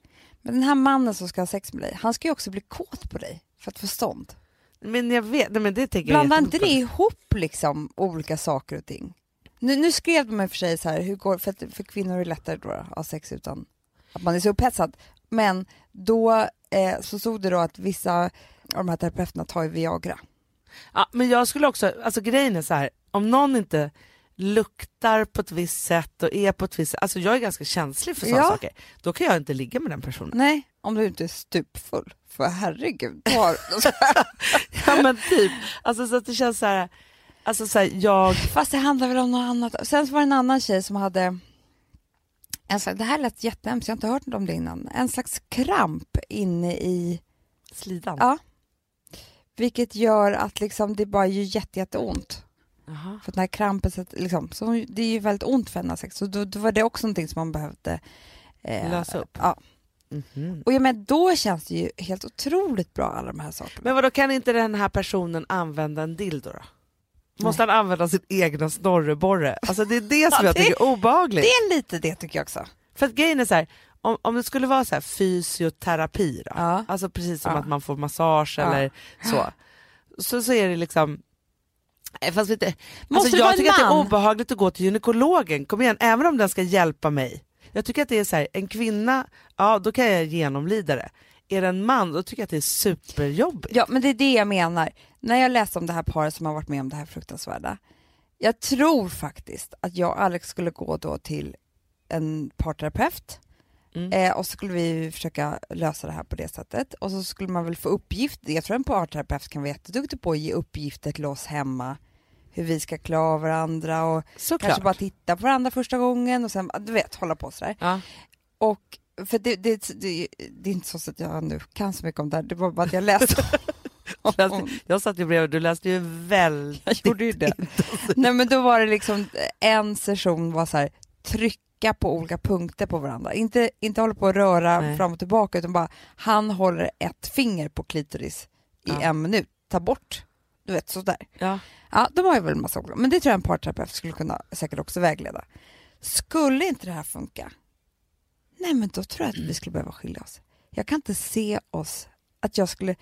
Men den här mannen som ska ha sex med dig, han ska ju också bli kåt på dig för att få stånd. Men jag vet, nej, men det tänker Blanda jag inte det ihop liksom olika saker och ting. Nu, nu skrev de i och för sig så här, hur går, för, att, för kvinnor är det lättare då att ha sex utan att man är så upphetsad. Men då eh, så stod det då att vissa av de här terapeuterna tar ju Viagra. Ja, men jag skulle också, alltså grejen är så här, om någon inte luktar på ett visst sätt och är på ett visst sätt, alltså jag är ganska känslig för sådana Ja. saker, då kan jag inte ligga med den personen. Nej, om du inte är stupfull. För herregud, har, <laughs> Ja men typ, alltså så att det känns så här, alltså så här, jag, Fast det handlar väl om något annat. Sen så var det en annan tjej som hade en slags, det här lät jättehemskt, jag har inte hört om det innan. En slags kramp inne i, slidan. Ja. vilket gör att liksom det bara gör jätte, jätteont. Jaha. För den här krampen, liksom, så det är ju väldigt ont för henne sex. Så då, då var det också någonting som man behövde eh, Lösa upp. Ja. Mhm. Och jag menar, då känns det ju helt otroligt bra alla de här sakerna. Men vadå, kan inte den här personen använda en dildo då? Måste han använda sin egna snorreborre? Alltså det är det som Ja, jag det- tycker är obehagligt. det är lite det tycker jag också. För att grejen är så här, om, om det skulle vara så här fysioterapi då, Ja. alltså precis som Ja. att man får massage eller så, så, så är det liksom eh, Fast Måste alltså jag tycker att det är obehagligt att gå till gynekologen, kom igen, även om den ska hjälpa mig. Jag tycker att det är så här, en kvinna, ja då kan jag genomlida det. Är det en man, då tycker jag att det är superjobbigt. Ja, men det är det jag menar. När jag läste om det här paret som har varit med om det här fruktansvärda. Jag tror faktiskt att jag och Alex skulle gå då till en parterapeut Mm. eh, och så skulle vi försöka lösa det här på det sättet. Och så skulle man väl få uppgifter. Jag tror en parterapeut kan vara jätteduktig på att ge uppgifter till oss hemma. Hur vi ska klara av varandra och Såklart. kanske bara titta på varandra första gången och sen, du vet, hålla på sådär. Ja. Och för det, det, det, det är inte så att jag nu kan så mycket om det här, det var bara att jag läste <laughs> Jag satt ju bredvid, du läste ju väldigt Jag gjorde ju det. <laughs> Nej men då var det liksom en session var så här trycka på olika punkter på varandra. Inte, inte hålla på att röra Nej. fram och tillbaka utan bara han håller ett finger på klitoris i Ja. en minut. Ta bort. Du vet sådär. Ja. Ja, de har ju väl en massa olika. Men det tror jag en parterapeut skulle kunna säkert också vägleda. Skulle inte det här funka? Nej men då tror jag att vi skulle behöva skilja oss. Jag kan inte se oss, att jag skulle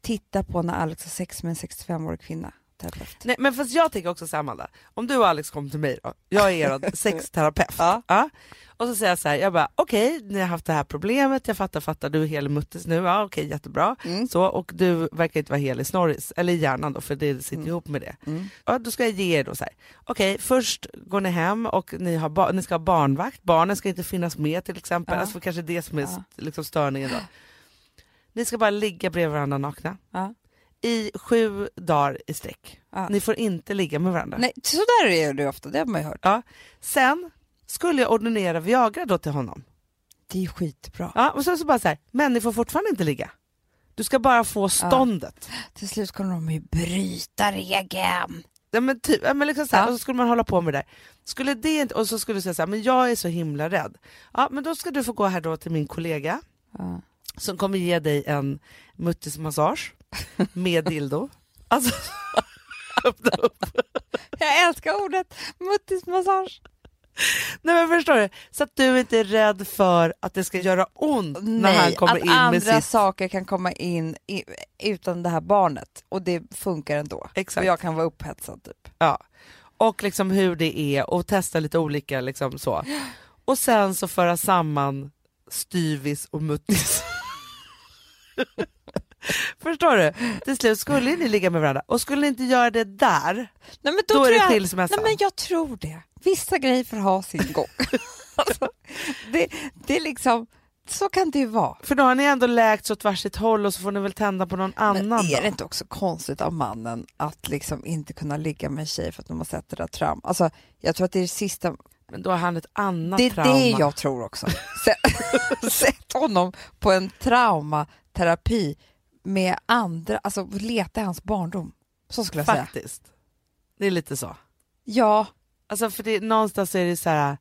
titta på när Alex har sex med en 65-årig kvinna. Terapeut. Nej, men fast jag tänker också så här, Amanda, om du och Alex kom till mig då, jag är er <laughs> sexterapeut. Ja. Och så säger jag så här, jag bara okej, ni har haft det här problemet, jag fattar, fattar, du är hel i muttes nu, ja okej jättebra. Mm. Så, och du verkar inte vara hel i snorris, eller i hjärnan då, för det sitter Mm. ihop med det. Mm. Ja, då ska jag ge er då så här. okej först går ni hem och ni, har ni ska ha barnvakt, barnen ska inte finnas med till exempel, Ja. alltså för kanske det som är Ja. liksom störningen då. Ni ska bara ligga bredvid varandra nakna. Ja. I sju dagar i sträck. Ja. Ni får inte ligga med varandra. Nej, så där är det ofta, det har man ju hört. Ja. Sen skulle jag ordinera Viagra då till honom. Det är skitbra. Ja, och sen så bara så här, men ni får fortfarande inte ligga. Du ska bara få ståndet. Till slut kommer de ju bryta regeln. Ja, men typ, ja, men liksom så här, Ja. Och så skulle man hålla på med det där. Skulle det inte, och så skulle du säga så här, men jag är så himla rädd. Ja, men då ska du få gå här då till min kollega Ja. som kommer ge dig en muttismassage med dildo. Alltså, <laughs> öppna upp. Jag älskar ordet muttismassage. Nej men förstår du? Så att du inte är rädd för att det ska göra ont när han kommer att in med andra sitt... saker kan komma in i, utan det här barnet och det funkar ändå. Exakt. Och jag kan vara upphetsad typ. Ja. Och liksom hur det är och testa lite olika liksom så. Och sen så föra samman styvis och muttis. <laughs> <laughs> Förstår du? Till slut skulle ni ligga med varandra och skulle ni inte göra det där, Nej, men då, då, är det jag, skilsmässa. Nej men jag tror det. Vissa grejer får ha sin gång. <laughs> alltså, det, det är liksom, så kan det ju vara. För då har ni ändå läkt åt varsitt håll och så får ni väl tända på någon annan Men är då. det inte också konstigt av mannen att liksom inte kunna ligga med en tjej för att de har sett det där trauma? Alltså, jag tror att det är det sista, Men då har han ett annat det är trauma. det jag tror också. <laughs> Sätt honom på en traumaterapi med andra, alltså leta i hans barndom. Så skulle jag säga. Faktiskt. Det är lite så. Ja, Alltså för det, någonstans är det så här,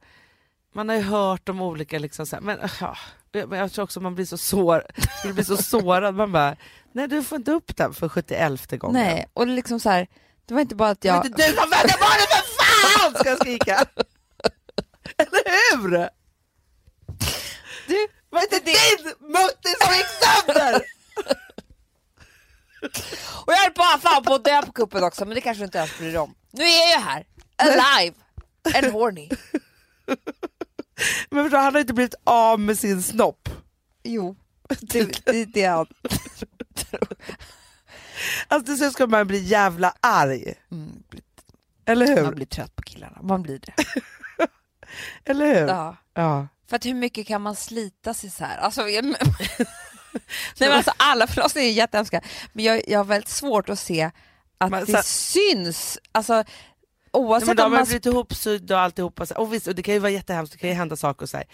man har ju hört om olika liksom så här, men, ja, men jag tror också man blir så sår, skulle bli så <laughs> sårad, man bara, nej du får inte upp den för 71 gången. nej, och det är liksom så här, det var inte bara att Det jag... inte du som födde barnet för fan! Ska jag skrika. <laughs> Eller hur? Du, Var inte din mutti som gick sönder? Och jag höll bara fan på att dö på kuppen också, men det kanske du inte ens bryr dig om. Nu är jag här, alive and horny. Men förstå, han har inte blivit av med sin snopp. Jo, det, det, det är allt. Alltså till slut ska man bli jävla arg. Mm, Eller hur? man blir trött på killarna, man blir det. <laughs> Eller hur? Ja. Ja. För att hur mycket kan man slita sig så här? Alltså, jag, <laughs> Nej, men alltså, alla förlossningar är jättehemska, men jag, jag har väldigt svårt att se att Men det så- syns. Alltså, Nej, oavsett men de om man... blivit ihopsydda och alltihopa. så. Och visst, och det kan ju vara jättehemskt, det kan ju hända saker och så här.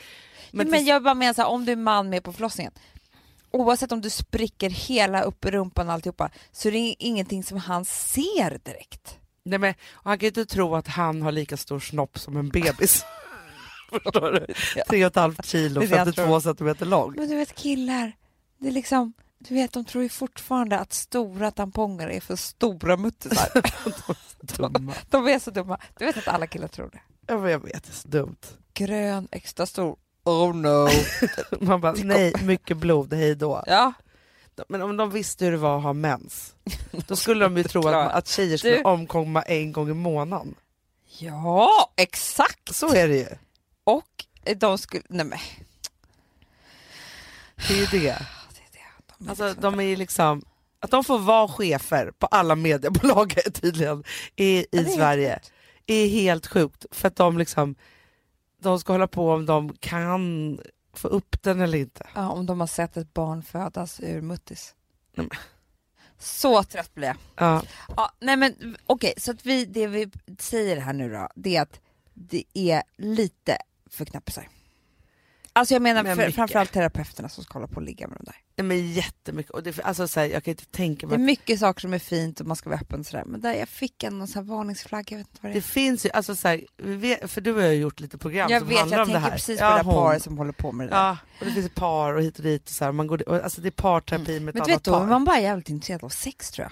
Men, Men, men jag bara menar så här, om du är man med på förlossningen, oavsett om du spricker hela upp i rumpan och alltihopa, så är det ingenting som han ser direkt. nej, men, och han kan ju inte tro att han har lika stor snopp som en bebis. <laughs> Förstår du? Tre och ett halvt kilo, Det är det jag 52 centimeter lång. Men du vet killar, det är liksom, du vet de tror ju fortfarande att stora tamponger är för stora muttisar. <laughs> Dumma. <laughs> de är så dumma. Du vet att alla killar tror det. Ja, men jag vet, det är så dumt. Grön, extra stor. Oh no. <laughs> Man bara, nej, mycket blod, hej då. ja, Men om de visste hur det var att ha mens, då skulle de ju tro att, att tjejer skulle Du- omkomma en gång i månaden. ja, exakt. Så är det ju. Och de skulle, nej men. Det är ju det. Alltså, liksom- de är liksom, att de får vara chefer på alla mediebolag tydligen i, i Sverige är helt sjukt. För att de liksom, de ska hålla på om de kan få upp den eller inte. Ja, om de har sett ett barn födas ur muttis. Men. Så trött blir jag. Ja. Ja, nej men okej, så att vi, det vi säger här nu då, det är att det är lite för knappisar. Alltså jag menar Men för, framförallt terapeuterna som ska hålla på och ligga med de där. Nej, men jättemycket. Och det, alltså, så här, jag kan inte tänka Det är mig mycket saker som är fint och man ska vara öppen och sådär, men där jag fick en någon sån här varningsflagga, jag vet inte vad det det är. finns ju, alltså, så här, vet, för du har ju gjort lite program Jag som vet, handlar jag om det tänker här. precis på Ja, det där paret som håller på med det där. Ja, och det finns ett par och hit och dit. Och så här, man går, och, alltså det är parterapi med ett men annat vet, då är par. man bara jävligt intresserad av sex tror jag.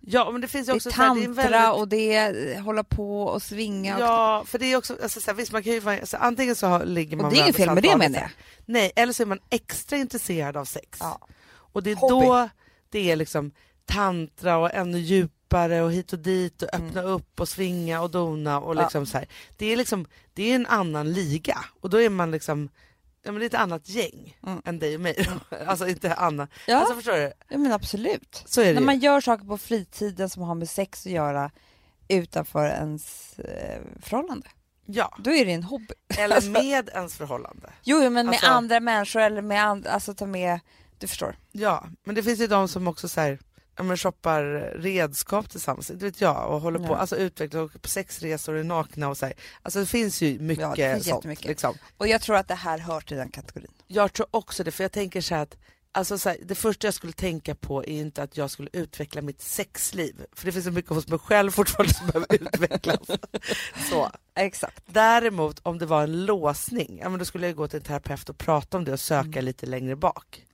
Ja, men det finns ju Det också är så här, det är tantra väldigt, och det är hålla på och svinga. Och, Ja, för det är också, alltså, så här, visst man kan ju, alltså, antingen så ligger man och det är inget fel med det menar jag. Nej, eller så är man extra intresserad av sex. Ja. Och det är Hobby. då det är liksom tantra och ännu djupare och hit och dit och öppna upp och svinga och dona och Mm. Ja. liksom så här. Det är liksom, det är en annan liga och då är man liksom, ja men det är ett annat gäng Mm. än dig och mig. <laughs> alltså inte Anna. Ja, Alltså förstår du? ja men absolut. Så är det När ju. man gör saker på fritiden som har med sex att göra utanför ens eh, förhållande, Ja, då är det en hobby. eller <laughs> med ens förhållande. Jo, jo men med Alltså- andra människor eller med andra, alltså ta med, du förstår. Ja, men det finns ju de som också så här, men shoppar redskap tillsammans, inte vet jag, och håller på, Ja. alltså utvecklar, åker på sexresor och är nakna och så här. Alltså det finns ju mycket Ja, det finns sånt. Liksom. Och jag tror att det här hör till den kategorin. Jag tror också det, för jag tänker så att Alltså så här, det första jag skulle tänka på är inte att jag skulle utveckla mitt sexliv, för det finns så mycket hos mig själv fortfarande som behöver <laughs> utvecklas. Så. Exakt. Däremot om det var en låsning, ja, men då skulle jag gå till en terapeut och prata om det och söka Mm. lite längre bak.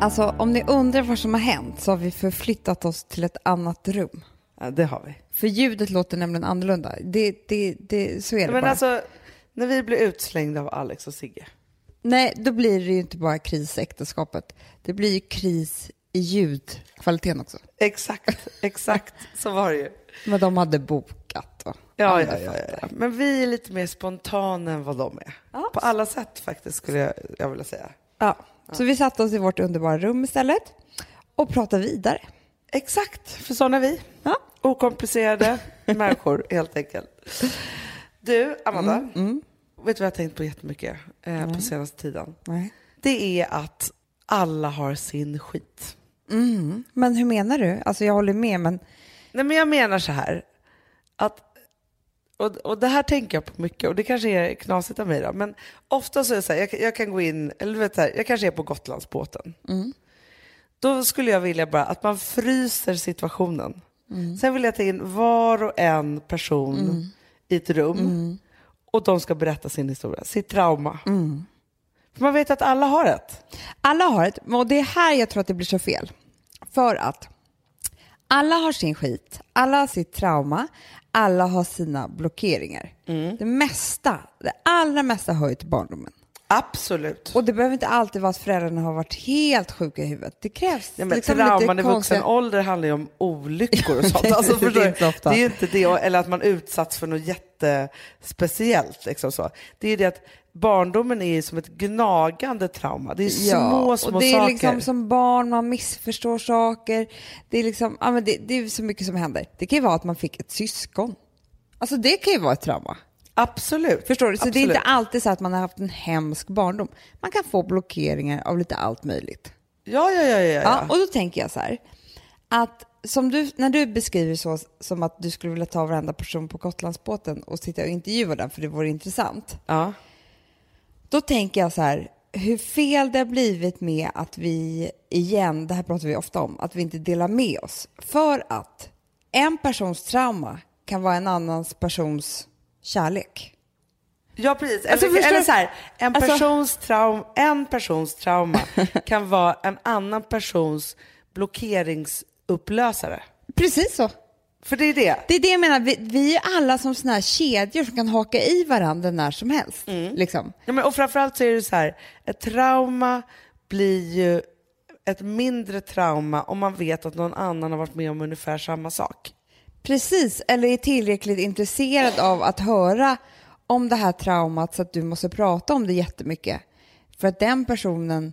Alltså om ni undrar vad som har hänt så har vi förflyttat oss till ett annat rum. Ja, det har vi. För ljudet låter nämligen annorlunda. Det, det, det, så är det Men bara. alltså, när vi blir utslängda av Alex och Sigge. Nej, då blir det ju inte bara kris i äktenskapet. Det blir ju kris i ljudkvaliteten också. Exakt, <laughs> exakt. Så var det ju. Men de hade bokat. Och Ja, ja, ja, ja. Men vi är lite mer spontana än vad de är. Ja. På alla sätt faktiskt, skulle jag, jag vilja säga. Ja. Så vi satte oss i vårt underbara rum istället och pratade vidare. Exakt, för sådana är vi. Ja. Okomplicerade <laughs> människor, helt enkelt. Du, Amanda. Mm. Vet du vad jag har tänkt på jättemycket eh, på senaste tiden? Nej. Det är att alla har sin skit. Mm. Men hur menar du? Alltså jag håller med, men Nej, men jag menar så här. Att, och, och det här tänker jag på mycket och det kanske är knasigt av mig då. Men ofta så är det så här, jag, jag kan gå in, eller du vet så här, jag kanske är på Gotlandsbåten. Då skulle jag vilja bara att man fryser situationen. Sen vill jag ta in var och en person i ett rum och de ska berätta sin historia, sitt trauma. För man vet att alla har ett. alla har ett. Och det är här jag tror att det blir så fel. För att alla har sin skit, alla har sitt trauma, alla har sina blockeringar. Det mesta, det allra mesta hör ju till barndomen. Absolut. Och det behöver inte alltid vara att föräldrarna har varit helt sjuka i huvudet. Det krävs Ja, men liksom trauman i vuxen ålder handlar ju om olyckor och <laughs> sånt. Det är Alltså, inte ofta. det är inte det, eller att man utsatts för något jättespeciellt. Liksom så. Det är det att barndomen är som ett gnagande trauma. Det är små, små och det är saker. liksom som barn, man missförstår saker. Det är, liksom, ja, men det, det är så mycket som händer. Det kan ju vara att man fick ett syskon. Alltså det kan ju vara ett trauma. Absolut. Förstår du? Så det är Absolut. inte alltid så att man har haft en hemsk barndom. Man kan få blockeringar av lite allt möjligt. Ja, ja, ja. ja, Ja, ja. och då tänker jag så här, att som du, när du beskriver så som att du skulle vilja ta varenda person på Gotlandsbåten och sitta och intervjua den för det vore intressant. ja. Då tänker jag så här, hur fel det har blivit med att vi, igen, det här pratar vi ofta om, att vi inte delar med oss. För att en persons trauma kan vara en annans persons kärlek. Ja, precis. Alltså, eller, eller så här, en, Alltså- persons traum, en persons trauma <laughs> kan vara en annan persons blockeringsupplösare. Precis så. För det är det. Det är det jag menar, vi, vi är alla som såna här kedjor som kan haka i varandra när som helst. Liksom. Ja, men, och framförallt så är det så här, ett trauma blir ju ett mindre trauma om man vet att någon annan har varit med om ungefär samma sak. Precis, eller är tillräckligt intresserad av att höra om det här traumat så att du måste prata om det jättemycket. För att den personen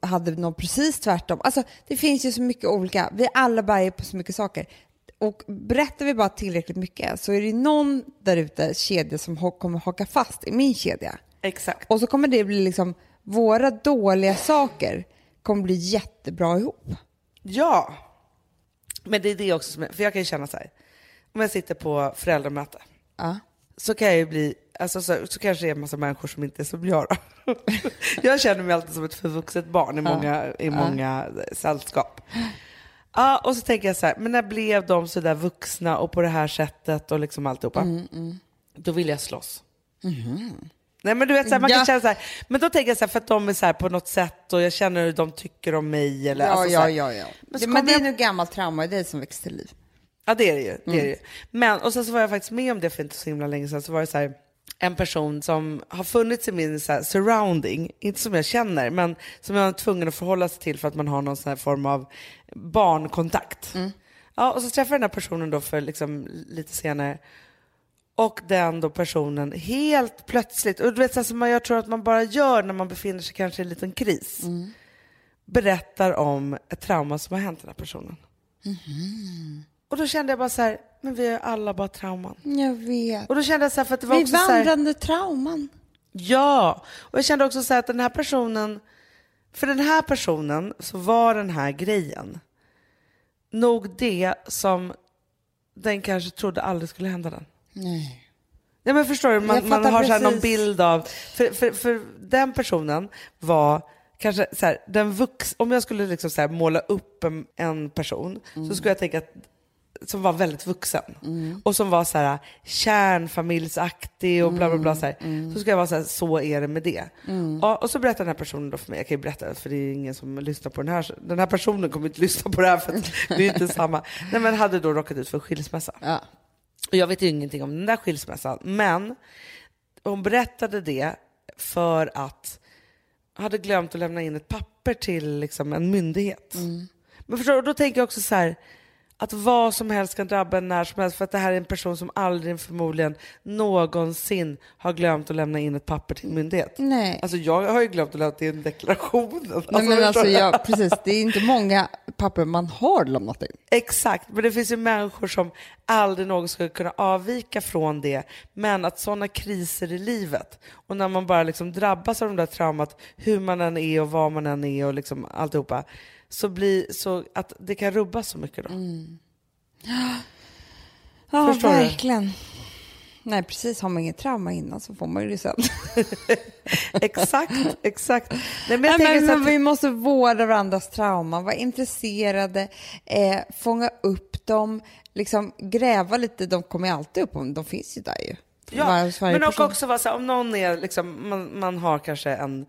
hade något precis tvärtom. Alltså det finns ju så mycket olika, vi alla bär på så mycket saker. Och berättar vi bara tillräckligt mycket så är det någon där ute, kedja, som kommer haka fast i min kedja. Exakt. Och så kommer det bli liksom, våra dåliga saker kommer bli jättebra ihop. Ja. Men det är det också som är, för jag kan ju känna så här, om jag sitter på föräldramöte Ja. så kan jag ju bli, alltså så, så kanske det är en massa människor som inte är som jag då. <laughs> jag känner mig alltid som ett förvuxet barn i många, i många sällskap. Ja, och så tänker jag så här, men när blev de så där vuxna och på det här sättet och liksom alltihopa? Då vill jag slåss. Nej men du vet, så här, man Ja. kan känna så här, men då tänker jag så här, för att de är så här på något sätt och jag känner hur de tycker om mig. Eller, Ja, alltså, så ja, ja, ja. Men så men det är jag- nog gammalt trauma i dig som växer till liv. Ja det är det ju. Det är Mm. det ju. Men, och sen så var jag faktiskt med om det för inte så himla länge sedan, så var det så här, en person som har funnits i min så här, surrounding, inte som jag känner, men som jag är tvungen att förhålla sig till för att man har någon sån här form av barnkontakt. Mm. Ja, och så träffade jag den här personen då för liksom lite senare. Och den då personen helt plötsligt, och du vet så här, som jag tror att man bara gör när man befinner sig kanske i en liten kris, berättar om ett trauma som har hänt den här personen. Och då kände jag bara så här, men vi har alla bara trauman. Jag vet. Och då kände jag så här, för att det var Vi också så här, vandrande trauman. Ja, och jag kände också så här att den här personen, för den här personen så var den här grejen nog det som den kanske trodde aldrig skulle hända den. Nej. Ja, men förstår du, man, man har så här någon precis. bild av... För, för, för den personen var kanske så här, den vux, om jag skulle liksom så här måla upp en, en person Mm. så skulle jag tänka att som var väldigt vuxen och som var så här kärnfamiljsaktig och bla bla bla. Så, här. så ska jag vara så här, så är det med det. Ja, och så berättar den här personen då för mig, jag kan ju berätta för det är ingen som lyssnar på den här, den här personen kommer inte lyssna på det här för det är inte samma. <laughs> Nej men hade då råkat ut för skilsmässa. Ja. Och jag vet ju ingenting om den där skilsmässan, men hon berättade det för att hade glömt att lämna in ett papper till liksom, en myndighet. Men förstår då tänker jag också så här, att vad som helst kan drabba en när som helst för att det här är en person som aldrig förmodligen någonsin har glömt att lämna in ett papper till en myndighet. Nej. Alltså jag har ju glömt att lämna in deklarationen. Nej, Alltså, men alltså, du? ja, precis. Det är inte många papper man har lämnat in. Exakt, men det finns ju människor som aldrig någon skulle kunna avvika från det. Men att sådana kriser i livet och när man bara liksom drabbas av de där traumat, hur man än är och var man än är och liksom alltihopa, så blir så att det kan rubbas så mycket då. <gasps> Ja, Förstår du? verkligen. Nej, precis. Har man inget trauma innan så får man ju det sen. <laughs> Exakt, exakt. Nej, men jag Nej, men, att, vi måste vårda varandras trauman, vara intresserade, eh, fånga upp dem, liksom gräva lite. De kommer ju alltid upp, de finns ju där ju. ja, Var- men och också vara så här, om någon är liksom, man, man har kanske en,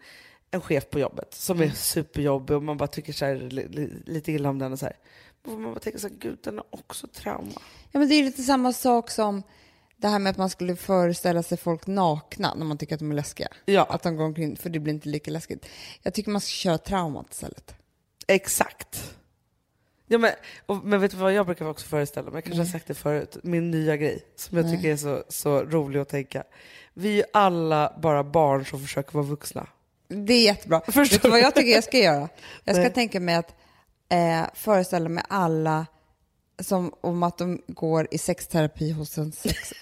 en chef på jobbet som Mm. är superjobbig och man bara tycker så här, li, li, lite illa om den och så här. Man bara tänka så här, gud den har också trauma. Ja, men det är lite samma sak som det här med att man skulle föreställa sig folk nakna när man tycker att de är läskiga. Ja. Att de går omkring, för det blir inte lika läskigt. Jag tycker man ska köra traumat istället. Exakt. Ja, men, och, men vet du vad jag brukar också föreställa mig? Jag kanske har sagt det förut. Min nya grej som jag tycker är så, så rolig att tänka. Vi är ju alla bara barn som försöker vara vuxna. Det är jättebra. Förstår Vet du vad jag tycker jag ska göra? Jag ska Nej. tänka mig att eh, föreställa mig alla som om att de går i sexterapi hos en sex...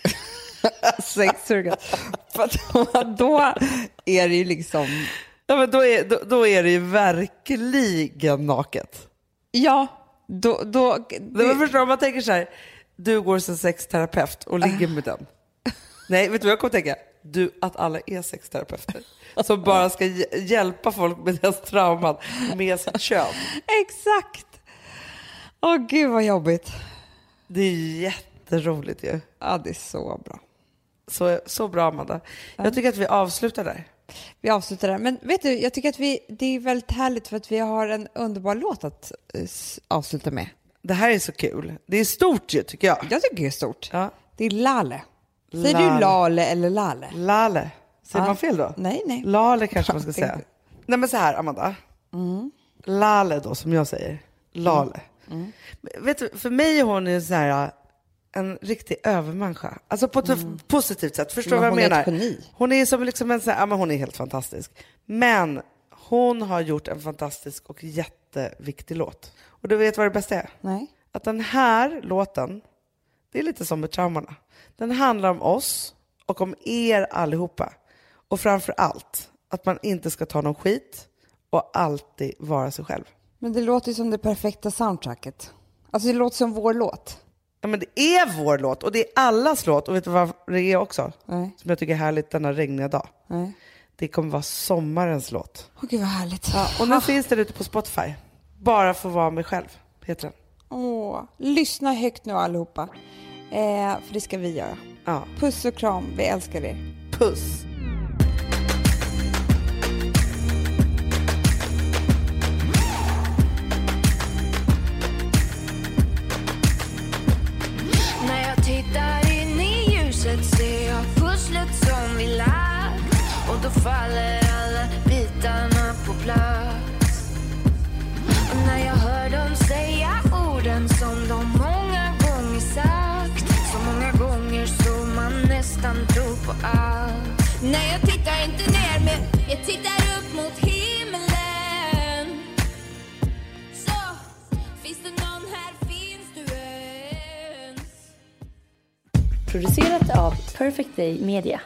<laughs> sexsurgat. För att då är det ju liksom... Ja, men då, är, då, då är det ju verkligen naket. Ja, då... då Det, men förstår du, om man tänker så här, du går som sexterapeut och ligger med den. Nej, vet du vad jag kommer tänka? Du, att alla är sexterapeuter. <laughs> Som bara ska hj- hjälpa folk med deras trauman med sitt kön. <laughs> Exakt! Åh gud vad jobbigt. Det är jätteroligt ju. Ja, det är så bra. Så, så bra Amanda. Jag tycker att vi avslutar där. Vi avslutar där. Men vet du, jag tycker att vi, det är väldigt härligt för att vi har en underbar låt att eh, avsluta med. Det här är så kul. Det är stort ju tycker jag. Jag tycker det är stort. Ja. Det är Lale. Säger Lale. du Lale eller Lale? Lale. Säger Ja. man fel då? Nej, nej. Lale kanske man ska säga. Nej men så här Amanda. Lale då som jag säger. Lale. Men Vet du, för mig är hon ju så här en riktig övermänniska. Alltså på ett positivt sätt. Förstår du vad jag hon är menar? ett geni. Hon är som liksom en så här, ja men hon är helt fantastisk. Men hon har gjort en fantastisk och jätteviktig låt. Och du vet vad det bästa är? Nej. att den här låten, det är lite som med traumorna. Den handlar om oss och om er allihopa. Och framför allt att man inte ska ta någon skit och alltid vara sig själv. Men det låter ju som det perfekta soundtracket. Alltså det låter som vår låt. Ja, men det är vår låt och det är allas låt. Och vet du vad det är också? Nej. Som jag tycker är härligt denna regniga dag. Nej. Det kommer vara sommarens låt. Åh gud vad härligt. Och nu finns den ute på Spotify. Bara för att vara mig själv, heter den. Åh, lyssna högt nu allihopa. Eh, för det ska vi göra. Ja. Puss och kram, vi älskar er. Puss! Ser jag pusslet som vi lagt och då faller tro Nej, jag tittar inte ner men jag tittar upp mot himlen Så, finns det någon här, finns du ens? Producerat av Perfect Day Media.